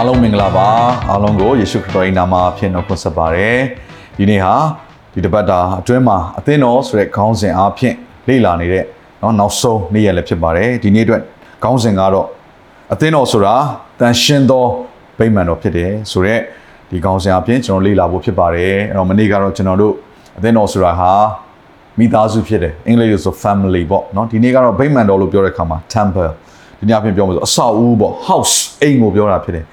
အားလုံးမင်္ဂလာပါအားလုံးကိုယေရှုခရစ်တော်၏နာမဖြင့်နှုတ်ခွန်းဆက်ပါတယ်ဒီနေ့ဟာဒီတပတ်တာအတွင်းမှာအသင်းတော်ဆိုတဲ့ခေါင်းစဉ်အားဖြင့်လေ့လာနေတဲ့เนาะနောက်ဆုံးနေ့ရက်လည်းဖြစ်ပါတယ်ဒီနေ့အတွက်ခေါင်းစဉ်ကတော့အသင်းတော်ဆိုတာတန်ရှင်းသောဗိမာန်တော်ဖြစ်တယ်ဆိုတော့ဒီခေါင်းစဉ်အားဖြင့်ကျွန်တော်လေ့လာဖို့ဖြစ်ပါတယ်အဲ့တော့မနေ့ကတော့ကျွန်တော်တို့အသင်းတော်ဆိုတာဟာမိသားစုဖြစ်တယ်အင်္ဂလိပ်လိုဆို family ပေါ့เนาะဒီနေ့ကတော့ဗိမာန်တော်လို့ပြောတဲ့အခါမှာ temple ဒီနေ့အပြင်ပြောမှာဆိုအဆောက်အဦပေါ့ house အိမ်ကိုပြောတာဖြစ်တယ်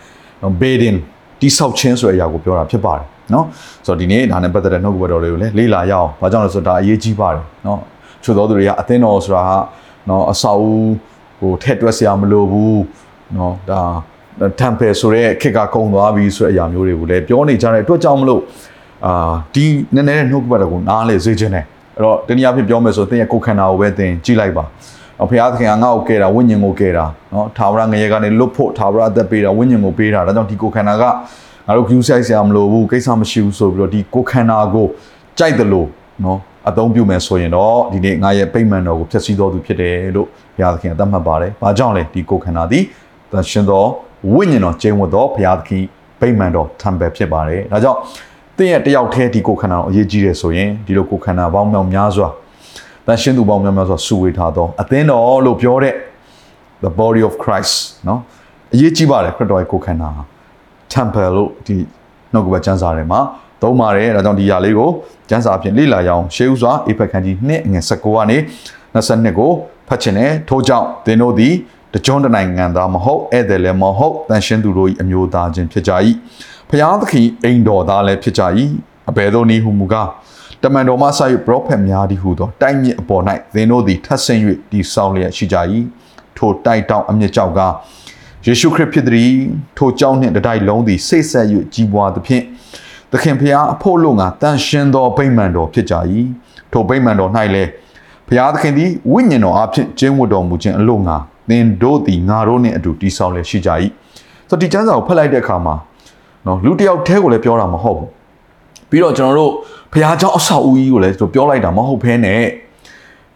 နော် building တိဆောက်ခြင်းဆိုတဲ့အရာကိုပြောတာဖြစ်ပါတယ်နော်ဆိုတော့ဒီနေ့ဒါနဲ့ပတ်သက်တဲ့နှုတ်ကပတ်တော်တွေကိုလည်းလေ့လာရအောင်ဘာကြောင့်လဲဆိုတော့ဒါအရေးကြီးပါတယ်နော်ချို့သောသူတွေကအသင်းတော်ဆိုတာဟာနော်အဆောက်အဦဟိုထက်တွက်စရာမလိုဘူးနော်ဒါ temple ဆိုတဲ့ခက်ကကုံသွားပြီဆိုတဲ့အရာမျိုးတွေကိုလည်းပြောနေကြတဲ့အတွက်ကြောင့်မလို့အာဒီနည်းနည်းနှုတ်ကပတ်တော်ကိုနားလေစေခြင်းနဲ့အဲ့တော့တနည်းအားဖြင့်ပြောမယ်ဆိုသင်ရဲ့ကိုယ်ခန္ဓာကိုပဲသင်ကြည့်လိုက်ပါ ဘုရားသခင်ကငါ့ကိုကယ်တာဝိညာဉ်ကိုကယ်တာနော်ထာဝရငရေကနေလွတ်ဖို့ထာဝရအသက်ပေးတာဝိညာဉ်ကိုပေးတာဒါကြောင့်ဒီကိုခန္ဓာကငါတို့ view size ဆရာမလို့ဘူးကိစ္စမရှိဘူးဆိုပြီးတော့ဒီကိုခန္ဓာကိုကြိုက်တယ်လို့နော်အသုံးပြုမယ်ဆိုရင်တော့ဒီနေ့ငါရဲ့ပိတ်မှန်တော်ကိုဖျက်ဆီးတော်သူဖြစ်တယ်လို့ဘုရားသခင်အသက်မှတ်ပါတယ်။ဘာကြောင့်လဲဒီကိုခန္ဓာသည်သင်ရှင်တော်ဝိညာဉ်တော်ကျင့်ဝတ်တော်ဘုရားသခင်ပိတ်မှန်တော်ထံပဲဖြစ်ပါတယ်။ဒါကြောင့်သင်ရဲ့တယောက်တည်းဒီကိုခန္ဓာကိုအရေးကြီးတယ်ဆိုရင်ဒီလိုကိုခန္ဓာပေါင်းမြောက်များစွာ တန်ရှင်းသူပေါင်းများများစွာစုဝေးထားသောအသင်းတော်လို့ပြောတဲ့ the body of Christ နော်အရေးကြီးပါတယ်ခရစ်တော်ရဲ့ကိုယ်ခန္ဓာ temple လို့ဒီနောက်ကဘကျမ်းစာထဲမှာသုံးပါတယ်ဒါကြောင့်ဒီຢာလေးကိုကျမ်းစာအဖြစ်လေ့လာရအောင်ရှေးဥစွာအေဖက်ခန်းကြီး2အငယ်19ကနေ22ကိုဖတ်ချင်တယ်ထို့ကြောင့်သင်တို့သည်တကြွန်းတနိုင်ငံသားမဟုတ်ဧည့်သည်လည်းမဟုတ်တန်ရှင်းသူတို့၏အမျိုးသားချင်းဖြစ်ကြ၏ဖျားသခင်အိမ်တော်သားလည်းဖြစ်ကြ၏အဘယ်သို့နည်းဟုမူကား တမန်တော်မှဆ၍ပရောဖက်များသည်ဟုသောတိုက်မြစ်အပေါ်၌သင်တို့သည်ထပ်ဆင့်၍တည်ဆောက်လျက်ရှိကြ၏ထိုတိုက်တောင်အမြင့်ကြောက်ကယေရှုခရစ်ဖြစ်သည်ထိုကြောင့်နှင့်တတိုက်လုံးသည်စိတ်ဆက်၍ကြီးပွားသဖြင့်သခင်ဖျားအဖို့လို့ငါတန်ရှင်သောဗိမာန်တော်ဖြစ်ကြ၏ထိုဗိမာန်တော်၌လည်းဖျားသခင်သည်ဝိညာဉ်တော်အဖြစ်ကျင်းဝတ်တော်မူခြင်းအလို့ငါသင်တို့သည်ငါတို့နှင့်အတူတည်ဆောက်လျက်ရှိကြ၏ဆိုတော့ဒီကျမ်းစာကိုဖတ်လိုက်တဲ့အခါမှာနော်လူတစ်ယောက်တည်းကိုလည်းပြောတာမဟုတ်ဘူး ပြီးတော့ကျွန်တော်တို့ဖះเจ้าအဆောက်အဦကြီးကိုလည်းကျွန်တော်ပြောလိုက်တာမဟုတ်ဘဲနဲ့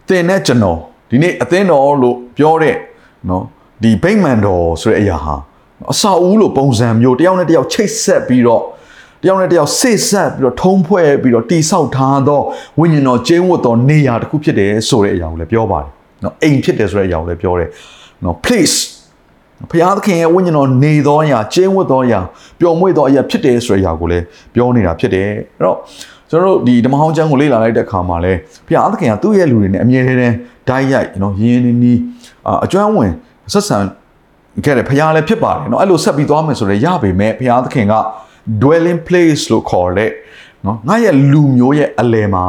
သင်နဲ့ကျွန်တော်ဒီနေ့အသင်းတော်လို့ပြောတဲ့နော်ဒီဗိမ္မာန်တော်ဆိုတဲ့အရာဟာအဆောက်အဦလို့ပုံစံမျိုးတယောက်နဲ့တယောက်ချိတ်ဆက်ပြီးတော့တယောက်နဲ့တယောက်ဆိတ်ဆက်ပြီးတော့ထုံးဖွဲ့ပြီးတော့တိဆောက်ထားသောဝိညာဉ်တော်ကျင်းဝတ်တော်နေရာတစ်ခုဖြစ်တယ်ဆိုတဲ့အရာကိုလည်းပြောပါတယ်နော်အိမ်ဖြစ်တယ်ဆိုတဲ့အရာကိုလည်းပြောတယ်နော် place ဘုရားသခင်ရဲ့ဝိညာဉ်တော်နေသောအရာကျင်းဝတ်သောအရာပျော်မွေ့သောအရာဖြစ်တယ်ဆိုတဲ့အရာကိုလည်းပြောနေတာဖြစ်တယ်အဲ့တော့ကျွန်တော်တို့ဒီဓမ္မဟောင်းကျမ်းကိုလေ့လာလိုက်တဲ့အခါမှာလည်းဘုရားသခင်ကသူ့ရဲ့လူတွေနဲ့အမြဲတမ်းဓာတ်ရိုက်နော်ရင်းရင်းနီးအကျွမ်းဝင်ဆက်ဆံခဲ့တယ်ဘုရားလည်းဖြစ်ပါတယ်နော်အဲ့လိုဆက်ပြီးသွားမယ်ဆိုတော့ရပါမယ်ဘုရားသခင်က dwelling place လို့ခေါ်တဲ့နော်ငါရဲ့လူမျိုးရဲ့အလယ်မှာ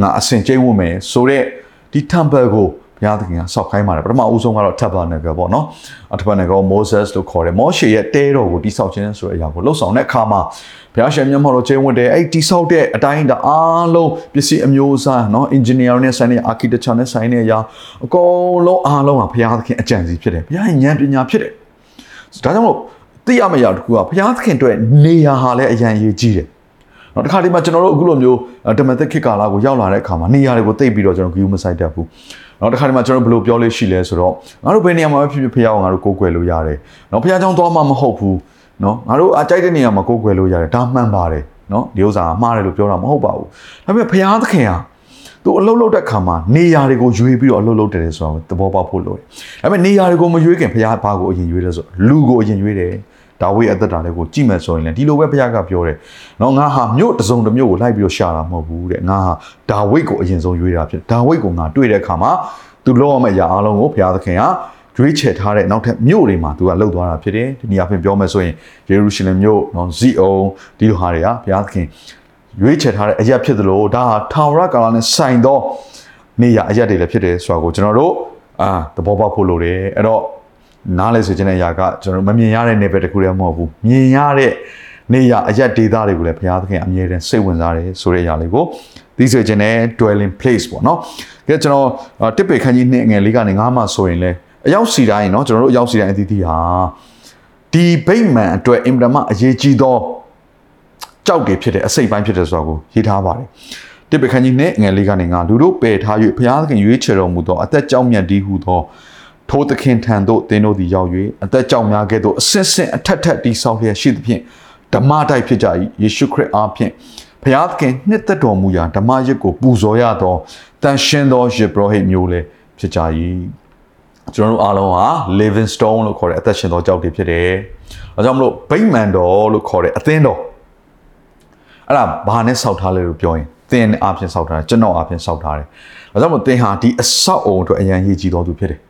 ငါအစဉ်ကျိန်းဝတ်မယ်ဆိုတော့ဒီ temple ကို ဘုရားသခင်ကစောက်ခိုင်းပါတယ်ပထမအဦးဆုံးကတော့ tabernacle ပေါ့နော် tabernacle Moses လို့ခေါ်တယ်မောရှေရဲ့တဲတော်ကိုတိဆောက်ခြင်းဆိုတဲ့အရာကိုလှုပ်ဆောင်တဲ့အခါမှာဘုရားရှင်မျက်မှောက်တော်ကျင်းဝင်တယ်အဲ့တိဆောက်တဲ့အတိုင်းဒါအားလုံးပစ္စည်းအမျိုးအစားနော် engineer နဲ့ဆိုင်တဲ့ architecture နဲ့ဆိုင်တဲ့အရာအကုန်လုံးအားလုံးကဘုရားသခင်အကြံစီဖြစ်တယ်ဘုရားရဲ့ဉာဏ်ပညာဖြစ်တယ်ဒါကြောင့်မို့သိရမယ့်အရာတစ်ခုကဘုရားသခင်အတွက်နေရာဟာလည်းအရန်ရေးကြီးတယ် နော်တခါတည်းမှာကျွန်တော်တို့အခုလိုမျိုးဓမ္မသက်ခေတ်ကာလကိုရောက်လာတဲ့အခါမှာနေရာတွေကိုသိပြီးတော့ကျွန်တော်ဂရုမစိုက်တတ်ဘူးနော်တခါတည်းမှာကျွန်တော်ဘယ်လိုပြောလို့ရှိလဲဆိုတော့ငါတို့ဘယ်နေရာမှာပဲဖြစ်ဖြစ်ဖះအောင်ငါတို့ကိုးကွယ်လို့ရတယ်နော်ဖះเจ้าသွားမှမဟုတ်ဘူးနော်ငါတို့အကြိုက်တဲ့နေရာမှာကိုးကွယ်လို့ရတယ်ဒါမှန်ပါတယ်နော်ဒီဥစ္စာကမှားတယ်လို့ပြောတာမဟုတ်ပါဘူးဒါပေမဲ့ဖះသခင်ဟာသူအလုပ်လုပ်တဲ့ခါမှာနေရာတွေကိုရွေးပြီးတော့အလုပ်လုပ်တယ်ဆိုတော့သဘောပေါက်ဖို့လိုတယ်ဒါပေမဲ့နေရာတွေကိုမရွေးခင်ဖះဘာကိုအရင်ရွေးလဲဆိုလူကိုအရင်ရွေးတယ် ဒါဝိအသက်တာလေးကိုကြည့်မယ်ဆိုရင်လည်းဒီလိုပဲဘုရားကပြောတယ်။နော်ငါဟာမြို့တစုံတစ်မြို့ကိုလိုက်ပြီးတော့ရှာတာမဟုတ်ဘူးတဲ့။ငါဟာဒါဝိတ်ကိုအရင်ဆုံးရွေးတာဖြစ်။ဒါဝိတ်ကိုငါတွေ့တဲ့အခါမှာသူလောရမယ့်အရာအလုံးကိုဘုရားသခင်ကရွေးချယ်ထားတဲ့နောက်ထပ်မြို့တွေမှာသူကလှုပ်သွားတာဖြစ်တယ်။ဒီနေရာပြင်ပြောမယ်ဆိုရင်ယေရုရှလင်မြို့နော်ဇီအုံဒီလိုဟာတွေကဘုရားသခင်ရွေးချယ်ထားတဲ့အရာဖြစ်သလိုဒါဟာထာဝရကာလနဲ့ဆိုင်သောနေရာအရာတွေလည်းဖြစ်တယ်ဆိုတာကိုကျွန်တော်တို့အာသဘောပေါက်ဖို့လိုတယ်။အဲ့တော့ နားလဲဆိုခြင်းတဲ့အရာကကျွန်တော်တို့မမြင်ရတဲ့နေပဲတစ်ခုတည်းမဟုတ်ဘူးမြင်ရတဲ့နေရအရက်ဒေတာတွေကိုလည်းဘုရားသခင်အမြဲတမ်းစိတ်ဝင်စားတယ်ဆိုတဲ့အရာလေးကိုသိစေခြင်းနဲ့ dwelling place ပေါ့နော်ကဲကျွန်တော်တစ်ပေခန်းကြီးနှစ်ငယ်လေးကနေငါးမှဆိုရင်လဲအရောက်စီတိုင်းเนาะကျွန်တော်တို့အရောက်စီတိုင်းအသီးသီးဟာဒီဗိမ္မာန်အတွက်အင်မတန်မှအရေးကြီးသောကြောက်တွေဖြစ်တဲ့အစိတ်ပိုင်းဖြစ်တဲ့ဆိုတာကိုရေးထားပါတယ်တိပခန်းကြီးနဲ့ငယ်လေးကနေငါလူတို့ပယ်ထား၍ဘုရားသခင်ရွေးချယ်တော်မူသောအသက်ကြောင့်မြတ်ဒီဟုသော ထိုသခင်ထံသို့သင်တို့သည်ရောက်၍အသက်ကြောင့်များကဲ့သို့အစစ်စစ်အထက်ထက်တိဆောက်လျက်ရှိသဖြင့်ဓမ္မတိုက်ဖြစ်ကြ၏ယေရှုခရစ်အားဖြင့်ဘုရားသခင်နှစ်သက်တော်မူရာဓမ္မရစ်ကိုပူဇော်ရသောတန်ရှင်းသောယေဘရဟိတ်မျိုးလည်းဖြစ်ကြ၏ကျွန်တော်တို့အားလုံးဟာ living stone လို့ခေါ်တဲ့အသက်ရှင်သောကြောက်တွေဖြစ်တယ်။အဲကြောင့်မလို့ဗိမ္မာန်တော်လို့ခေါ်တဲ့အသင်းတော်အဲ့ဒါဘာနဲ့စောက်ထားလဲလို့ပြောရင်သင်အားဖြင့်စောက်ထားတယ်ကျွန်တော်အားဖြင့်စောက်ထားတယ်။အဲကြောင့်မို့သင်ဟာဒီအဆောက်အုံအတွက်အရန်ရည်ကြည်တော်သူဖြစ်တယ်။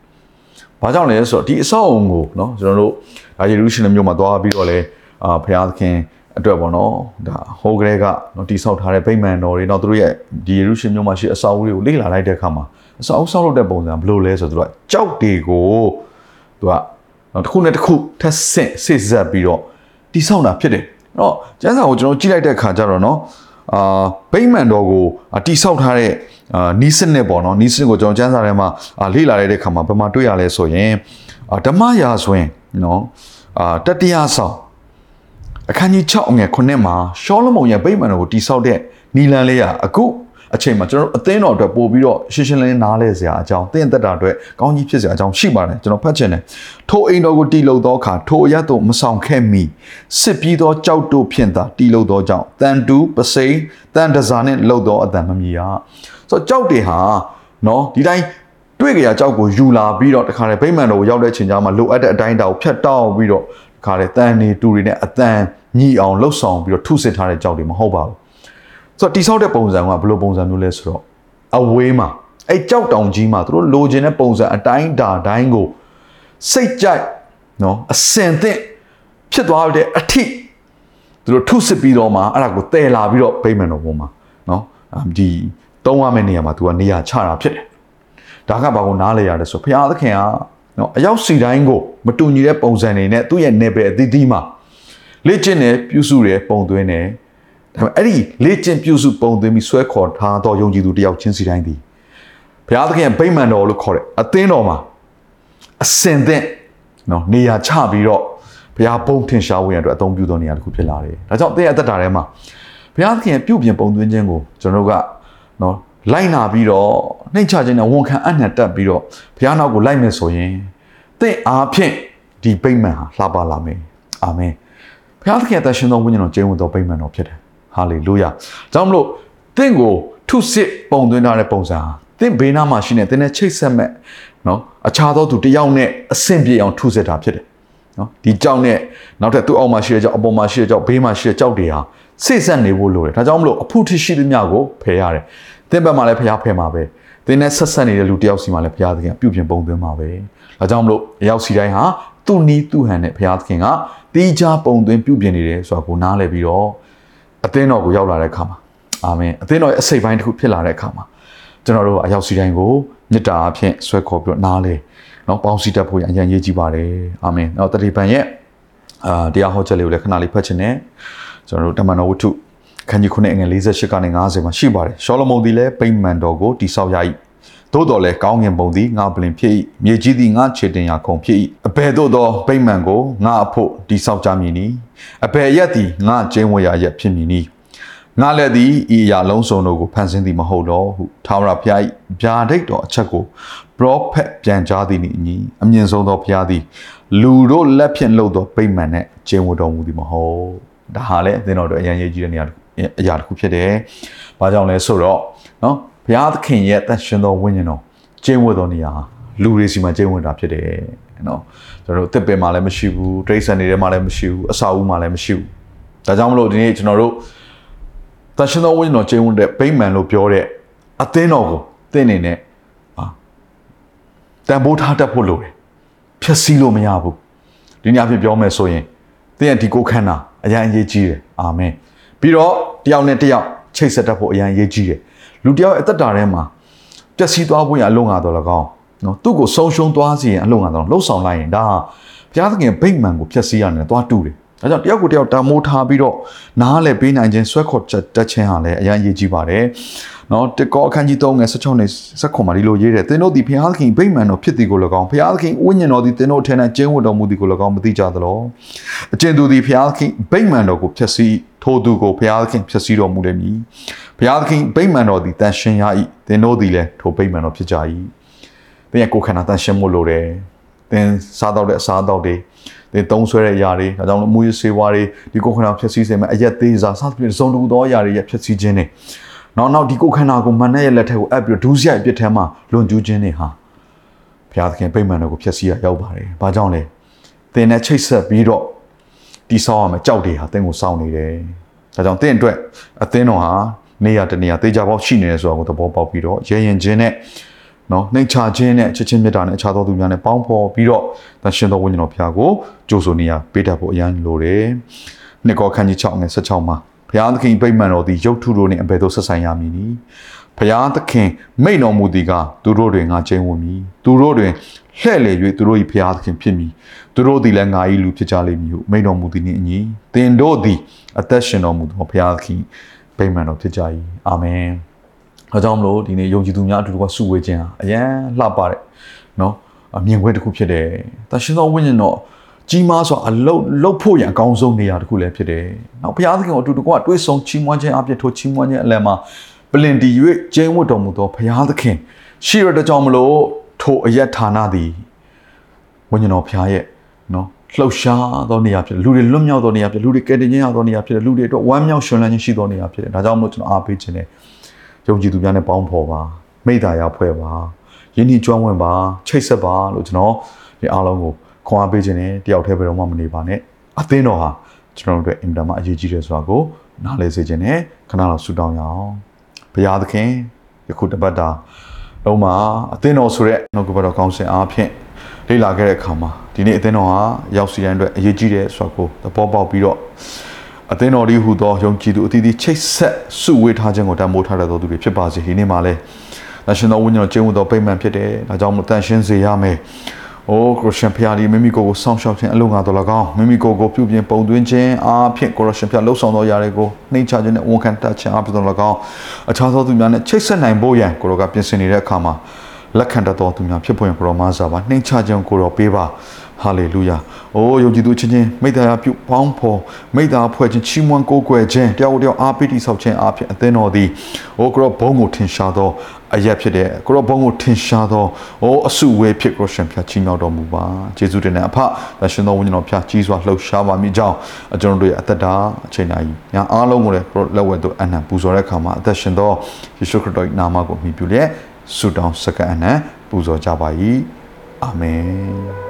ဘာကြောင့်လဲဆိုတော့ဒီအဆောက်အုံကိုเนาะကျွန်တော်တို့ဒါယေရုရှလင်မြို့မှာသွားပြီးတော့လဲအာဘုရားသခင်အတွက်ပေါ့နော်ဒါဟိုးကလေးကနော်တိဆောက်ထားတဲ့ဗိမာန်တော်တွေတော့သူတို့ရဲ့ဒီယေရုရှလင်မြို့မှာရှိအဆောက်အဦတွေကိုလေ့လာလိုက်တဲ့အခါမှာအဆောက်အဦဆောက်လုပ်တဲ့ပုံစံဘယ်လိုလဲဆိုတော့သူကကြောက်တွေကိုသူကနော်တစ်ခုနဲ့တစ်ခုထပ်ဆင့်စစ်ဆက်ပြီးတော့တိဆောက်တာဖြစ်တယ်အဲ့တော့ကျမ်းစာကိုကျွန်တော်ကြည့်လိုက်တဲ့အခါကျတော့နော်အာဗိမာန်တော်ကိုတိဆောက်ထားတဲ့ အာနီးစနစ်ပေါ့နော်နီးစနစ်ကိုကျွန်တော်ကျမ်းစာထဲမှာလေ့လာလိုက်တဲ့အခါမှာဘယ်မှာတွေ့ရလဲဆိုရင်ဓမ္မရာဆိုရင်နော်အာတတိယဆောင်အခန်းကြီး6အငယ်9မှာရှောလမုန်ရဲ့ဗိမာန်တော်ကိုတိဆောက်တဲ့နီလန်လေးရအခု အချိန်မှာကျွန်တော်အသင်းတော်အတွက်ပို့ပြီးတော့ရှင်းရှင်းလင်းလင်းနားလဲစရာအကြောင်းသင်သက်တာအတွက်ကောင်းကြီးဖြစ်စရာအကြောင်းရှိပါတယ်ကျွန်တော်ဖတ်ချင်တယ်ထိုအိမ်တော်ကိုတီလုံသောအခါထိုအရတ်တို့မဆောင်ခဲ့မီစစ်ပြီးသောကြောက်တို့ဖြင့်သာတီလုံသောကြောင့်တန်တူးပစိန်တန်တစားနဲ့လှုပ်သောအတန်မမြည်ရဆိုတော့ကြောက်တွေဟာနော်ဒီတိုင်းတွေ့ကြရကြောက်ကိုယူလာပြီးတော့တခါလေဗိမာန်တော်ကိုရောက်တဲ့ချိန်ကျမှလိုအပ်တဲ့အတိုင်းတာကိုဖြတ်တောက်ပြီးတော့တခါလေတန်နေတူတွေနဲ့အတန်ညီအောင်လှုပ်ဆောင်ပြီးတော့ထုစစ်ထားတဲ့ကြောက်တွေမဟုတ်ပါဘူး ဆိုတော့တိဆောက်တဲ့ပုံစံကဘယ်လိုပုံစံမျိုးလဲဆိုတော့အဝေးမှာအဲ့ကြောက်တောင်ကြီးမှာသူတို့လိုချင်တဲ့ပုံစံအတိုင်းဒါတိုင်းကိုစိတ်ကြိုက်နော်အစင်သင့်ဖြစ်သွားတဲ့အထိသူတို့ထုစစ်ပြီးတော့မှအဲ့ဒါကိုတည်လာပြီးတော့ဗိမာန်တော်ပေါ်မှာနော်ဒီတုံးရမယ့်နေရာမှာသူကနေရာချတာဖြစ်တယ်ဒါကဘာကိုနားလဲရလဲဆိုဘုရားသခင်ကနော်အရောက်စီတိုင်းကိုမတူညီတဲ့ပုံစံတွေနဲ့သူ့ရဲ့နယ်ပယ်အသီးသီးမှာလေ့ကျင့်တယ်ပြုစုတယ်ပုံသွင်းတယ် ဒါပေမဲ့အဲ့ဒီလေ့ကျင့်ပြုစုပုံသွင်းပြီးဆွဲခေါ်ထားသောယုံကြည်သူတယောက်ချင်းစီတိုင်းသည်ဘုရားသခင်ရဲ့ဗိမာန်တော်လို့ခေါ်တဲ့အသင်းတော်မှာအစင်သင့်နော်နေရာချပြီးတော့ဘုရားပုံထင်ရှားဝင်ရအတွက်အသုံးပြုသောနေရာတစ်ခုဖြစ်လာတယ်ဒါကြောင့်အသင်းအသက်တာထဲမှာဘုရားသခင်ရဲ့ပြုပြင်ပုံသွင်းခြင်းကိုကျွန်တော်တို့ကနော်လိုက်နာပြီးတော့နှိမ့်ချခြင်းနဲ့ဝန်ခံအနှံတက်ပြီးတော့ဘုရားနောက်ကိုလိုက်မယ်ဆိုရင်သင်အားဖြင့်ဒီဗိမာန်ဟာလှပလာမယ်အာမင်ဘုရားသခင်အသက်ရှင်သောဝိညာဉ်တော်ကျင်းဝင်သောဗိမာန်တော်ဖြစ်တယ် ဟာလေလုယာကြောင့်မလို့သင်ကိုထုစစ်ပုံသွင်းထားတဲ့ပုံစံဟာသင်ဘေးနားမှာရှိနေသင်နဲ့ချိတ်ဆက်မဲ့နော်အခြားသောသူတယောက်နဲ့အဆင့်ပြေအောင်ထုစစ်တာဖြစ်တယ်နော်ဒီကြောက်နဲ့နောက်ထပ်သူ့အောက်မှာရှိတဲ့ကြောက်အပေါ်မှာရှိတဲ့ကြောက်ဘေးမှာရှိတဲ့ကြောက်တွေဟာစိတ်ဆက်နေဖို့လိုတယ်ဒါကြောင့်မလို့အဖို့ထရှိသမျှကိုဖယ်ရတယ်သင်ဘက်မှာလည်းဖျားဖယ်မှာပဲသင်နဲ့ဆက်ဆက်နေတဲ့လူတယောက်စီမှာလည်းဘုရားသခင်ပြုပြင်ပုံသွင်းမှာပဲဒါကြောင့်မလို့အရောက်စီတိုင်းဟာသူ့နီးသူ့ဟန်နဲ့ဘုရားသခင်ကတီးခြားပုံသွင်းပြုပြင်နေတယ်ဆိုတာကိုနားလည်ပြီးတော့ အသင်းတော်ကိုရောက်လာတဲ့အခါမှာအာမင်အသင်းတော်ရဲ့အစိတ်ပိုင်းတစ်ခုဖြစ်လာတဲ့အခါမှာကျွန်တော်တို့အရောက်စီတိုင်းကိုမေတ္တာအဖြစ်ဆွဲခေါ်ပြီးတော့နားလေနော်ပေါင်းစည်းတတ်ဖို့အရန်ရေးကြည့်ပါတယ်အာမင်နော်တတိပံရဲ့အာတရားဟောချက်လေးကိုလည်းခဏလေးဖတ်ချင်တယ်ကျွန်တော်တို့တမန်တော်ဝတ္ထုခန်းကြီး9ငွေ48ကနေ90မှာရှိပါတယ်ရှောလမုန်ဒီလည်းဗိမာန်တော်ကိုတိဆောက်ရ၏ သို့တော်လည်းကောင်းငင်ပုံသည်ငါပလင်ဖြစ်၏မြေကြီးသည်ငါခြေတင်ရာခုံဖြစ်၏အဘယ်သို့သောဗိမာန်ကိုငါအဖို့တိဆောက်ကြမည်နီအဘယ်ရက်သည်ငါကျင်းဝရရက်ဖြစ်မည်နီငါလည်းသည်ဤအရာလုံးစုံတို့ကိုဖန်ဆင်းသည်မဟုတ်တော့ဟုထာဝရဘုရား၏ဗျာဒိတ်တော်အချက်ကိုပရောဖက်ပြန်ကြားသည်နှင့်အညီအမြင့်ဆုံးသောဘုရားသည် လူတို့လက်ဖြင့်လှုပ်သောဗိမာန်နဲ့ကျင်းဝတော်မူသည်မဟုတ်ဒါဟာလည်းအသင်တော်တို့အရင်ရေးကြည့်တဲ့နေရာအရာတစ်ခုဖြစ်တယ်။ဘာကြောင့်လဲဆိုတော့နော် ဘုရားသခင်ရဲ့တန်ရှင်သောဝိညာဉ်တော်ကျင်းဝတ်သောနေရာလူတွေစီမှာကျင်းဝတ်တာဖြစ်တယ်နော်ကျွန်တော်တို့တစ်ပင်မှာလည်းမရှိဘူးဒိဋ္ဌဆန်တွေထဲမှာလည်းမရှိဘူးအစာဦးမှာလည်းမရှိဘူးဒါကြောင့်မလို့ဒီနေ့ကျွန်တော်တို့တန်ရှင်သောဝိညာဉ်တော်ကျင်းဝတ်တဲ့ဗိမာန်လို့ပြောတဲ့အသင်းတော်ကိုသင်နေနဲ့အာတန်ဖိုးထားတတ်ဖို့လိုတယ်ဖြည့်ဆည်းလို့မရဘူးဒီနေ့အဖြစ်ပြောမယ်ဆိုရင်သင်ရဲ့ဒီကိုခန္ဓာအရင်အရေးကြီးတယ်အာမင်ပြီးတော့တယောက်နဲ့တယောက်ချိတ်ဆက်တတ်ဖို့အရင်ရေးကြီးတယ် လူတယောက်အသက်တာထဲမှာပျက်စီးသွားဖို့ရအလုံးငါတော့၎င်းနော်သူ့ကိုဆုံးရှုံးသွားစီရင်အလုံးကတော့လှုပ်ဆောင်လိုက်ရင်ဒါဘုရားသခင်ဗိတ်မှန်ကိုဖျက်ဆီးရတယ်သွားတူတယ် ဒါကြောင့်တယောက်ကိုတယောက်တာမိုးထားပြီးတော့နားလည်းပေးနိုင်ခြင်းဆွဲခေါ်တက်ခြင်းဟာလည်းအရင်အရေးကြီးပါတယ်။နော်တကောအခန်းကြီး3ငယ်16နဲ့16မှာဒီလိုရေးတယ်သင်တို့ဒီဘုရားသခင်ဗိမာန်တော်ဖြစ်သည်ကို၎င်းဘုရားသခင်ဝိညာဉ်တော်သည်သင်တို့ထဲ၌ကျင်းဝတ်တော်မူသည်ကို၎င်းမသိကြသလော။အကျဉ်သူသည်ဘုရားသခင်ဗိမာန်တော်ကိုဖျက်ဆီးထိုသူကိုဘုရားသခင်ဖျက်ဆီးတော်မူလိမ့်မည်။ဘုရားသခင်ဗိမာန်တော်သည်တန်ရှင်ရ၏သင်တို့သည်လည်းထိုဗိမာန်တော်ဖြစ်ကြ၏။သင်ရဲ့ကိုယ်ခန္ဓာတန်ရှင်မှုလိုတယ်။သင်စားတော့တဲ့အစားတော့တွေ သင်သုံးဆွဲတဲ့အရာတွေဒါကြောင့်လို့မူရစေဝါတွေဒီကိုယ်ခန္ဓာဖြည့်ဆည်းစေမယ်အရက်သေးစားစသဖြင့်စုံတူသောအရာတွေရဲ့ဖြည့်ဆည်းခြင်းတွေနောက်နောက်ဒီကိုယ်ခန္ဓာကိုမနဲ့ရဲ့လက်ထက်ကိုအပ်ပြီးဒူးစရိုက်အပြစ်ထဲမှာလွန်ကျူးခြင်းတွေဟာဘုရားသခင်ပြိမှန်တော်ကိုဖြည့်ဆည်းရရောက်ပါတယ်။ဘာကြောင့်လဲသင်နဲ့ချိတ်ဆက်ပြီးတော့တိဆောက်ရမယ်ကြောက်တွေဟာသင်ကိုစောင့်နေတယ်။ဒါကြောင့်သင်အတွက်အသင်းတော်ဟာနေရာတနေရာတေချာပေါက်ရှိနေတယ်ဆိုတာကိုသဘောပေါက်ပြီးတော့ရဲရင်ချင်းနဲ့ နော်နှိမ်ချခြင်းနဲ့ချစ်ချင်းမေတ္တာနဲ့အခြားသောသူများနဲ့ပေါင်းဖော်ပြီးတော့သရှင်တော်ဝိညာဉ်တော်ဘုရားကိုကြိုးဆိုနေရပေးတတ်ဖို့အရန်လိုတယ်။နှစ်ကောခန်းကြီး6ငယ်16မှာဘုရားသခင်ပြိမှန်တော်သည်ရုပ်ထုတို့နှင့်အဘယ်သို့ဆက်ဆိုင်ရမည်နည်း။ဘုရားသခင်မိန့်တော်မူသည်ကသူတို့တွင်ငါကျင်းဝမည်။သူတို့တွင်လှဲ့လေ၍သူတို့၏ဘုရားသခင်ဖြစ်မည်။သူတို့သည်လည်းငါ၏လူဖြစ်ကြလိမ့်မည်ဟုမိန့်တော်မူသည်နှင့်အညီသင်တို့သည်အသက်ရှင်တော်မူသောဘုရားသခင်ပြိမှန်တော်ဖြစ်ကြ၏။အာမင်။။ ဒါကြောင့်မလို့ဒီနေ့ယုံကြည်သူများအတူတူကစုဝေးခြင်းဟာအရန်လှပတဲ့နော်အမြင်ကွင်းတစ်ခုဖြစ်တယ်။တန်ရှင်သောဝိညာဉ်တော်ကြီးမားစွာအလုတ်လုတ်ဖို့ရန်အကောင်းဆုံးနေရာတစ်ခုလည်းဖြစ်တယ်။နောက်ဘုရားသခင်ကိုအတူတူကတွေးဆောင်ချီးမွမ်းခြင်းအပြည့်ထိုချီးမွမ်းခြင်းအလယ်မှာပလင်တီ၍ကျင်းဝတ်တော်မူသောဘုရားသခင်ရှိရတဲ့ကြောင့်မလို့ထိုအယက်ဌာနသည်ဝိညာဉ်တော်ဘုရားရဲ့နော်လှုပ်ရှားသောနေရာဖြစ်တယ်လူတွေလွတ်မြောက်သောနေရာဖြစ်တယ်လူတွေကယ်တင်ခြင်းရသောနေရာဖြစ်တယ်လူတွေအတွက်ဝမ်းမြောက်ရှင်လန်းခြင်းရှိသောနေရာဖြစ်တယ်ဒါကြောင့်မလို့ကျွန်တော်အားပေးခြင်းနဲ့ ယုံကြည်သူများနဲ့ပေါင်းဖော်ပါမိသားရဖွဲ့ပါယဉ်ဤကျွမ်းဝင်ပါချိတ်ဆက်ပါလို့ကျွန်တော်ဒီအားလုံးကိုခွန်အားပေးခြင်းနဲ့တယောက်တည်းပဲတော့မှမနေပါနဲ့အသင်းတော်ဟာကျွန်တော်တို့အတွက်အင်တာမအရေးကြီးတယ်ဆိုတာကိုနားလည်စေခြင်းနဲ့ခဏလောက်ဆူတောင်းရအောင်ဘုရားသခင်ယခုတပတ်တာလုံးမှာအသင်းတော်ဆိုတဲ့နှုတ်ကပတ်တော်ကောင်းစဉ်အားဖြင့်လေ့လာခဲ့တဲ့အခါမှာဒီနေ့အသင်းတော်ဟာရောက်စီတိုင်းအတွက်အရေးကြီးတယ်ဆိုတာကိုသဘောပေါက်ပြီးတော့ အသင်းတော်ဒီဟူသောယုံကြည်သူအသီးသီးချိတ်ဆက်စုဝေးထားခြင်းကိုတန်ဖိုးထားတဲ့သူတွေဖြစ်ပါစေဒီနေ့မှာလဲ။နာရှင်တော်ဝိညာဉ်တော်ကျင့်ဝတ်တော်ပိတ်မှန်ဖြစ်တယ်။ဒါကြောင့်မို့တန်ရှင်းစေရမယ်။အိုးခရစ်ယာန်ဖျားဒီမိမိကိုယ်ကိုစောင့်ရှောက်ခြင်းအလုံးငါတော်၎င်းမိမိကိုယ်ကိုပြုပြင်ပုံသွင်းခြင်းအားဖြင့်ကိုရရှင်ဖျားလှုပ်ဆောင်တော်ရာတွေကိုနှိမ့်ချခြင်းနဲ့ဝန်ခံတတ်ခြင်းအားဖြင့်တော်၎င်းအခြားသောသူများနဲ့ချိတ်ဆက်နိုင်ဖို့ရန်ကိုရောကပြင်ဆင်နေတဲ့အခါမှာလက်ခံတတ်တော်သူများဖြစ်ပေါ်ရင်ပရောမာစာပါနှိမ့်ချခြင်းကိုရောပေးပါ ဟာလေလုယာ။အိုးယုံကြည်သူချင်းချင်းမိသားပြုပေါင်းဖော်မိသားဖွဲ့ခြင်းချီးမွမ်းကိုးကွယ်ခြင်းတယောက်တယောက်အားပေးတိဆောက်ခြင်းအားဖြင့်အသင်းတော်သည်အိုးကရောဘုံကိုထင်ရှားသောအရက်ဖြစ်တဲ့ကရောဘုံကိုထင်ရှားသောအိုးအစုဝေးဖြစ်ကရောရှင်ဖျားချီးမြှောက်တော်မူပါ။ယေရှုတင်တဲ့အဖသရှင်တော်ဝိညာဉ်တော်ဖျားကြီးစွာလှုပ်ရှားပါမိကြောင်းအကျွန်တော်တို့ရဲ့အသက်တာအချိန်တိုင်းညာအားလုံးကိုလည်းလက်ဝဲသို့အနံပူဇော်တဲ့အခါမှာအသက်ရှင်သောယေရှုခရစ်တော်၏နာမကိုမြှုပ်ပြလျက်ဆုတောင်းစက္ကအနံပူဇော်ကြပါ၏အာမင်